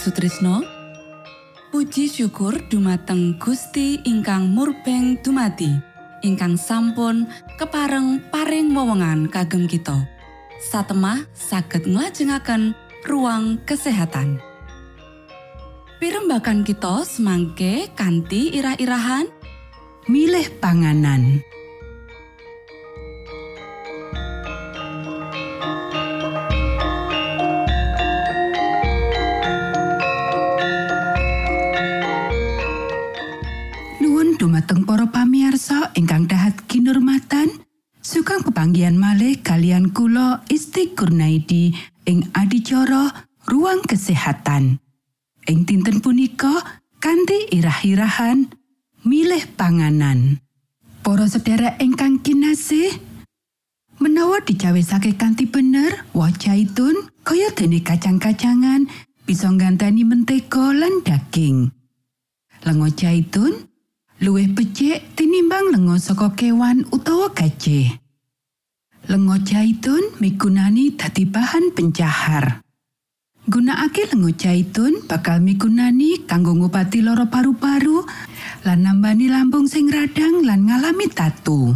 Sutrisno. Puji syukur dumateng Gusti ingkang murbeng dumati ingkang sampun kepareng paring wewenngan kagem kita. Satemah saged nglajengaken ruang kesehatan. Pirembakan kita semangke kanthi irah-irahan. Milih panganan sugeng pepanggihan malih kalian kula Isti Kurnaidi ing adicara ruang kesehatan. Ing dinten punika kanthi irah-irahan milih panganan. Para sedherek ingkang kinasih menawa dicawesake kanthi bener woh zaitun kaya dene kacang-kacangan bisa ngganteni mentega lan daging. Lenga zaitun luwih becik tinimbang lenga saka kewan utawa gajah. Lenga zaitun migunani dadi bahan pencahar. Gunakake lenga zaitun bakal migunani kanggo ngobati lara paru-paru lan nambani lambung sing radang lan ngalami tatu.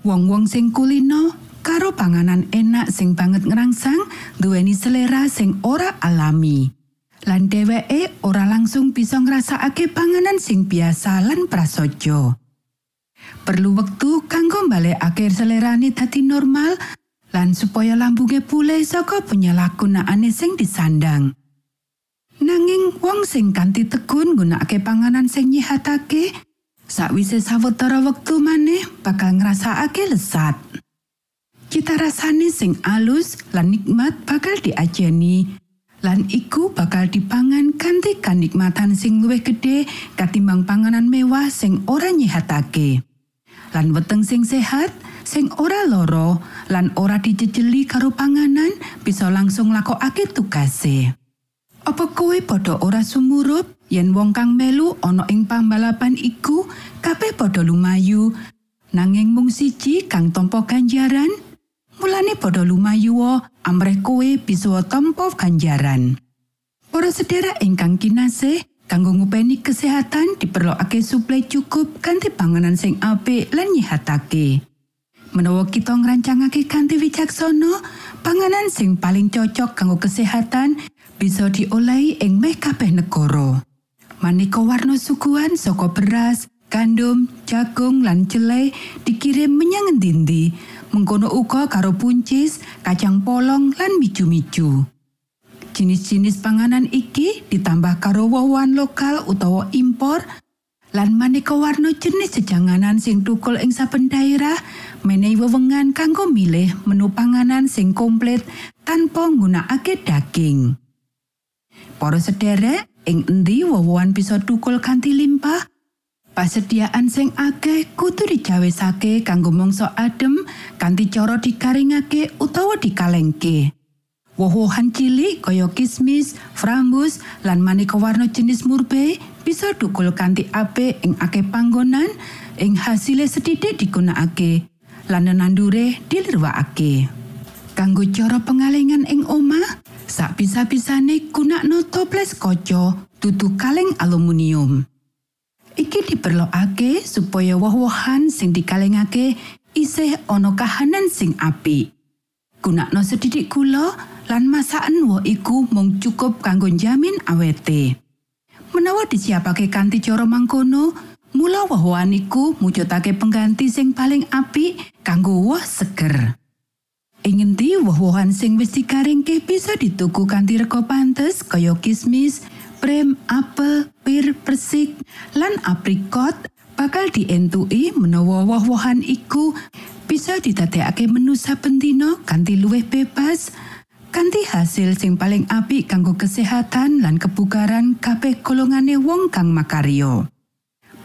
Wong-wong sing kulino karo panganan enak sing banget ngerangsang duweni selera sing ora alami. lan dheweke ora langsung bisa ngrasakake panganan sing biasa lan prasaja. Perlu wektu kanggo mbalekake selerane dadi normal lan supaya lambunge pulih saka penyalahgunaane sing disandang. Nanging wong sing kanthi tekun nggunakake panganan sing nyihatake, sakwise sawetara wektu maneh bakal ngrasakake lesat. Cita rasane sing alus lan nikmat bakal diajeni lan iku bakal dipangan kanthi kanikmatan sing luwih gedhe katimbang panganan mewah sing ora nyihatake. Lan weteng sing sehat, sing ora loro, lan ora dijejeli karo panganan bisa langsung lakokake tugase. Apa kowe padha ora sumurup yen wong kang melu ana ing pambalapan iku kabeh padha lumayu nanging mung siji kang tampa ganjaran? Mulane padha lumayu amrih kowe bisa tampa ganjaran. Para sedherek ingkang kinasih, kanggo ngupeni kesehatan diperlokake suplai cukup kanthi panganan sing apik lan nyihatake. Menawa kita ngrancangake kanthi wicaksana, panganan sing paling cocok kanggo kesehatan bisa diolehi ing meh kabeh negara. Maneka warna suguhan saka beras, gandum, jagung lan jelai dikirim menyang endi-endi. Mengkono uga karo puncis, kacang polong lan miju-miju. Jenis-jenis panganan iki ditambah karo wohan lokal utawa impor lan maneka warna jenis jejanganan sing tukul ing saben daerah menehi wewengan kanggo milih menu panganan sing komplit tanpa nggunakake daging. Para sederek, ing endi wowoan bisa tukul kanthi limpah? Pasediaan sing akeh kudu dicawesake kanggo mangsa adem kanthi cara dikaringake utawa dikalengke. Woh-wohan cilik kaya kismis, frambus, lan maneka warna jenis murbe bisa dukul kanthi apik ing akeh panggonan ing hasile sedidik digunakake lan nandure dilirwakake. Kanggo cara pengalengan ing omah, sak bisa-bisane gunakno toples kaca dudu kaleng aluminium. Iki diperlokake supaya woh-wohan sing dikalengake isih ana kahanan sing apik. Gunakno sedidik gula lan masakan woh iku mung cukup kanggo jamin awete. Menawa disiapake kanthi cara mangkono, mula woh-wohan iku mujudake pengganti sing paling apik kanggo woh seger. Ing ngendi woh-wohan sing wis digaringke bisa dituku kanthi rega pantes kaya kismis, prem, apel, pir, persik, lan aprikot bakal dientuki menawa woh-wohan iku bisa didadekake menu saben dina kanthi luwih bebas kanthi hasil sing paling apik kanggo kesehatan lan kebugaran kabeh golongane wong kang makaryo.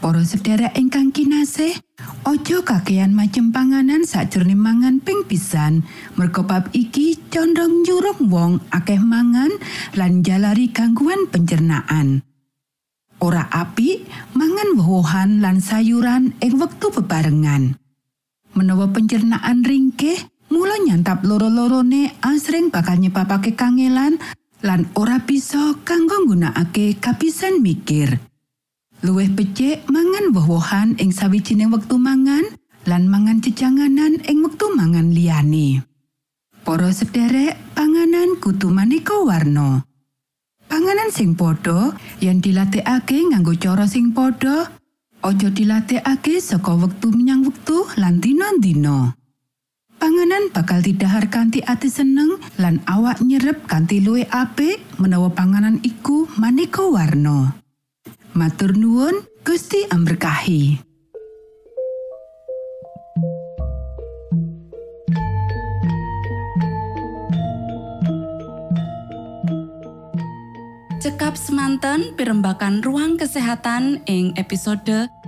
Para sedherek ingkang kinasih, ojo kakean macem panganan sakjroning mangan ping pisan. Merga bab iki condong nyurung wong akeh mangan lan jalari gangguan pencernaan. Ora apik mangan woh-wohan lan sayuran ing wektu bebarengan. Menawa pencernaan ringkih, mula nyantap loro-lorone asring bakal nyebabake kangelan lan ora bisa kanggo nggunakake kapisan mikir. Luwih becik mangan woh-wohan ing sawijining wektu mangan lan mangan jejanganan ing wektu mangan liyane. Para sederek, panganan kudu maneka warna. Panganan sing padha yen dilatihake nganggo cara sing padha, aja dilatihake saka wektu menyang wektu lan dina-dina. Panganan bakal didahar kanthi ati seneng lan awak nyerep kanthi luwih apik menawa panganan iku maneka warna. Matur nuwun, Gusti amberkahi. Cekap semanten pimbakan ruang kesehatan ing episode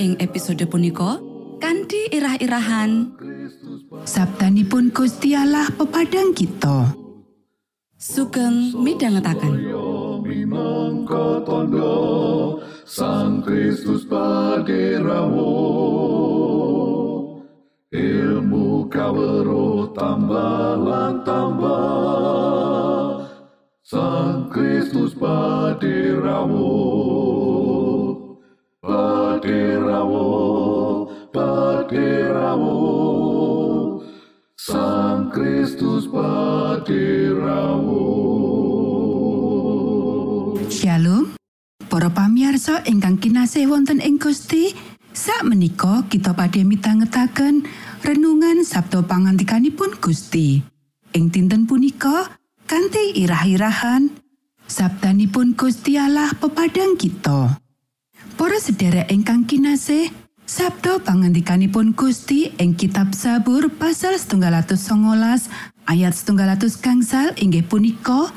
Ing episode punika kanthi irah-irahan. Sabtanipun Gusti Allah pepadang kita. sugeng minangka tondo Sang Kristus paderamu ilmu kawero tambah tambah Sang Kristus paderamu paderamu paderamu Sang Kristus paderamu Shalom. Para pamirsa ingkang kinasih wonten ing Gusti, sak menika kita badhe mitangetaken renungan Sabto pangantikanipun Gusti. Ing dinten punika kanthi irah-irahan Sabdanipun Gusti Allah pepadang kita. Para sedherek ingkang kinasih, Sabdo pangandikanipun Gusti ing kitab Sabur pasal 119 ayat 100 gangsal inggih punika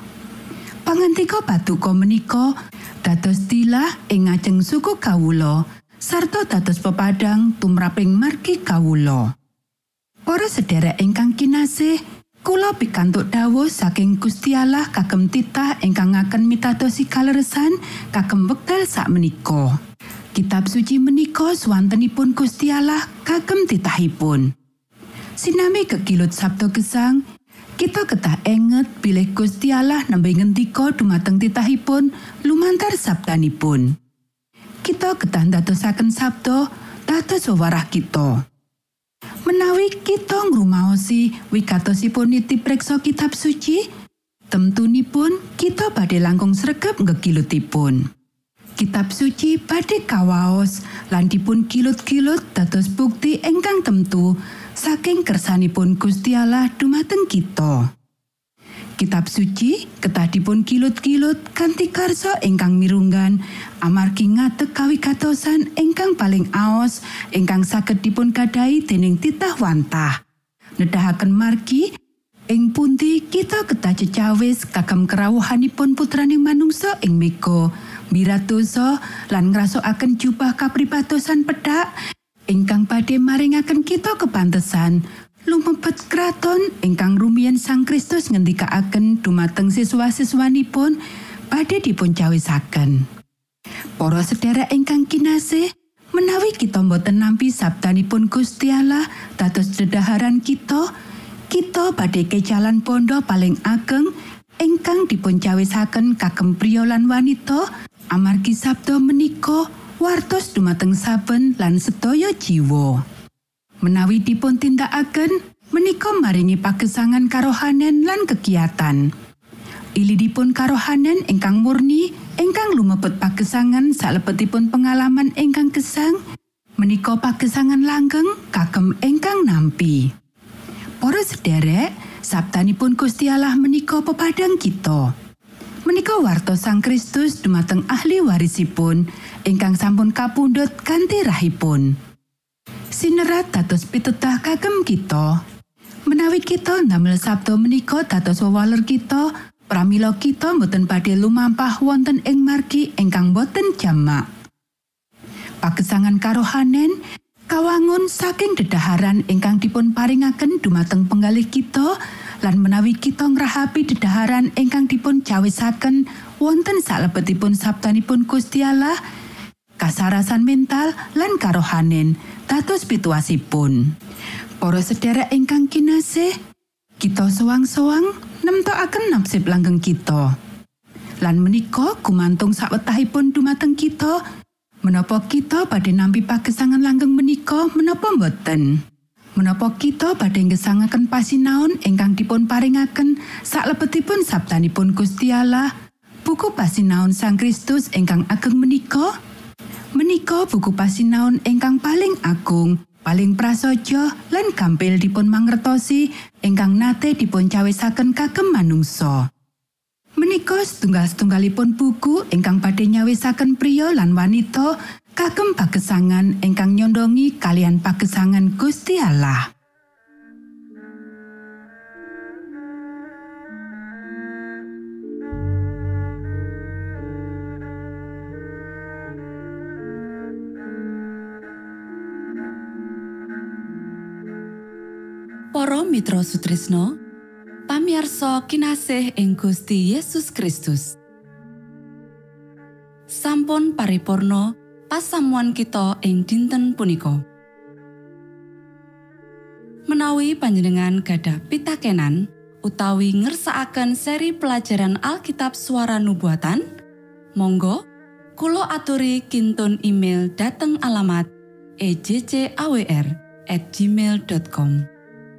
Pangantika patuko menika dados tilah ing ngajeng suku kawula sarta dados pepadang tumraping margi kawula. Para sedherek ingkang kinasih, kula pikantuk dawuh saking Gusti Allah kagem titah ingkang ngaken mitadosi kaleresan kagem wekdal sakmenika. Kitab suci menika swantenipun Gusti Allah kagem titahipun. Sinami kekilut Sabtu Gesang, kita ketah enget bilih Gusti Allah nembe ngendika dumateng titahipun lumantar sabdanipun. Kita ketah ndadosaken sabda dados wewarah kita. Menawi kita ngrumaosi wigatosipun niti preksa kitab suci, temtunipun kita badhe langkung sregep ngekilutipun. Kitab suci badhe kawaos lan dipun kilut-kilut dados bukti ingkang temtu saking kersanipun Gusti Allah dumateng kita. Kitab suci ketah dipun kilut-kilut kanthi karsa ingkang mirunggan. Amargi ngadeg kawigatosan ingkang paling aos ingkang saged dipun gadai dening titah wantah. Nedahaken margi ing pundi kita ketah cecawis kagem kerawuhanipun putraning manungsa ing mega. Miratosa lan ngrasakaken jubah kapribatosan pedhak ingkang badhe maringaken kita kepantesan lumebet kraton ingkang rumiyin Sang Kristus ngendikaaken dumateng siswa-siswanipun badhe dipun cawisaken. Para sedherek ingkang kinasih, menawi kita boten nampi sabdanipun Gusti Allah dados dedaharan kita, kita badhe kecalan pondo paling ageng ingkang dipun cawisaken kagem priya lan wanita amargi sabda menika wartos dumateng saben lan sedaya jiwa. Menawi dipun tindakaken, menika maringi pagesangan karohanen lan kegiatan. Ilidipun karohanen ingkang murni, ingkang lumebet pagesangan salebetipun pengalaman ingkang gesang, menika pagesangan langgeng kagem ingkang nampi. Para sederek, sabdanipun Gusti Allah menika pepadang kita. Menika warta Sang Kristus dumateng ahli warisipun ingkang sampun kapundhut kanthi rahipun. Sinerat dados pitudah kagem kita. Menawi kita ndamel sabda menika dados wewaler kita, pramila kita boten badhe lumampah wonten ing margi ingkang boten jamak. Pagesangan karohanen kawangun saking dedaharan ingkang dipun paringaken dumateng penggalih kita lan menawi kita ngrahapi dedaharan ingkang dipun cawisaken wonten salebetipun sabdanipun Gusti Allah kasarasan mental lan karohanen dados pituasipun. Para sedherek ingkang kinasih, kita sowang-sowang nemtokaken nasib langgeng kita. Lan menika gumantung sawetahipun dumateng kita, menapa kita badhe nampi pagesangan langgeng menika menapa boten. Menapa kita badhe ngesangaken pasinaon ingkang dipun paringaken saklebetipun sabdanipun Gusti Allah, buku pasinaon Sang Kristus ingkang ageng menika? Menika buku pasinaon ingkang paling agung, paling prasaja lan gampil dipun mangertosi ingkang nate dipun cawisaken kagem manungsa. Menika setunggal-setunggalipun buku ingkang badhe nyawisaken pria lan wanita kagem pagesangan ingkang nyondongi kalian pagesangan Gusti Allah. Para Mitra Sutrisno pamiarsa kinasih ing Gusti Yesus Kristus. Sampun paripurno pasamuan kita ing dinten punika. Menawi panjenengan gadah pitakenan utawi ngersakaken seri pelajaran Alkitab suara nubuatan Monggo Kulo aturi kintun email dateng alamat ejcawr gmail.com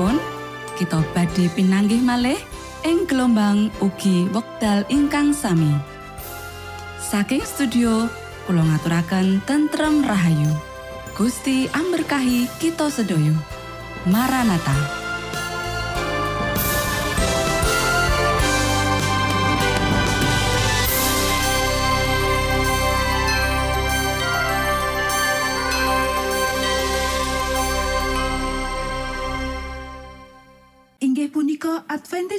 wektalipun kita badhe pinanggih malih ing gelombang ugi wekdal ingkang sami. Saking studio kula ngaturaken tentrem rahayu. Gusti amberkahi kita sedaya. Maranatha.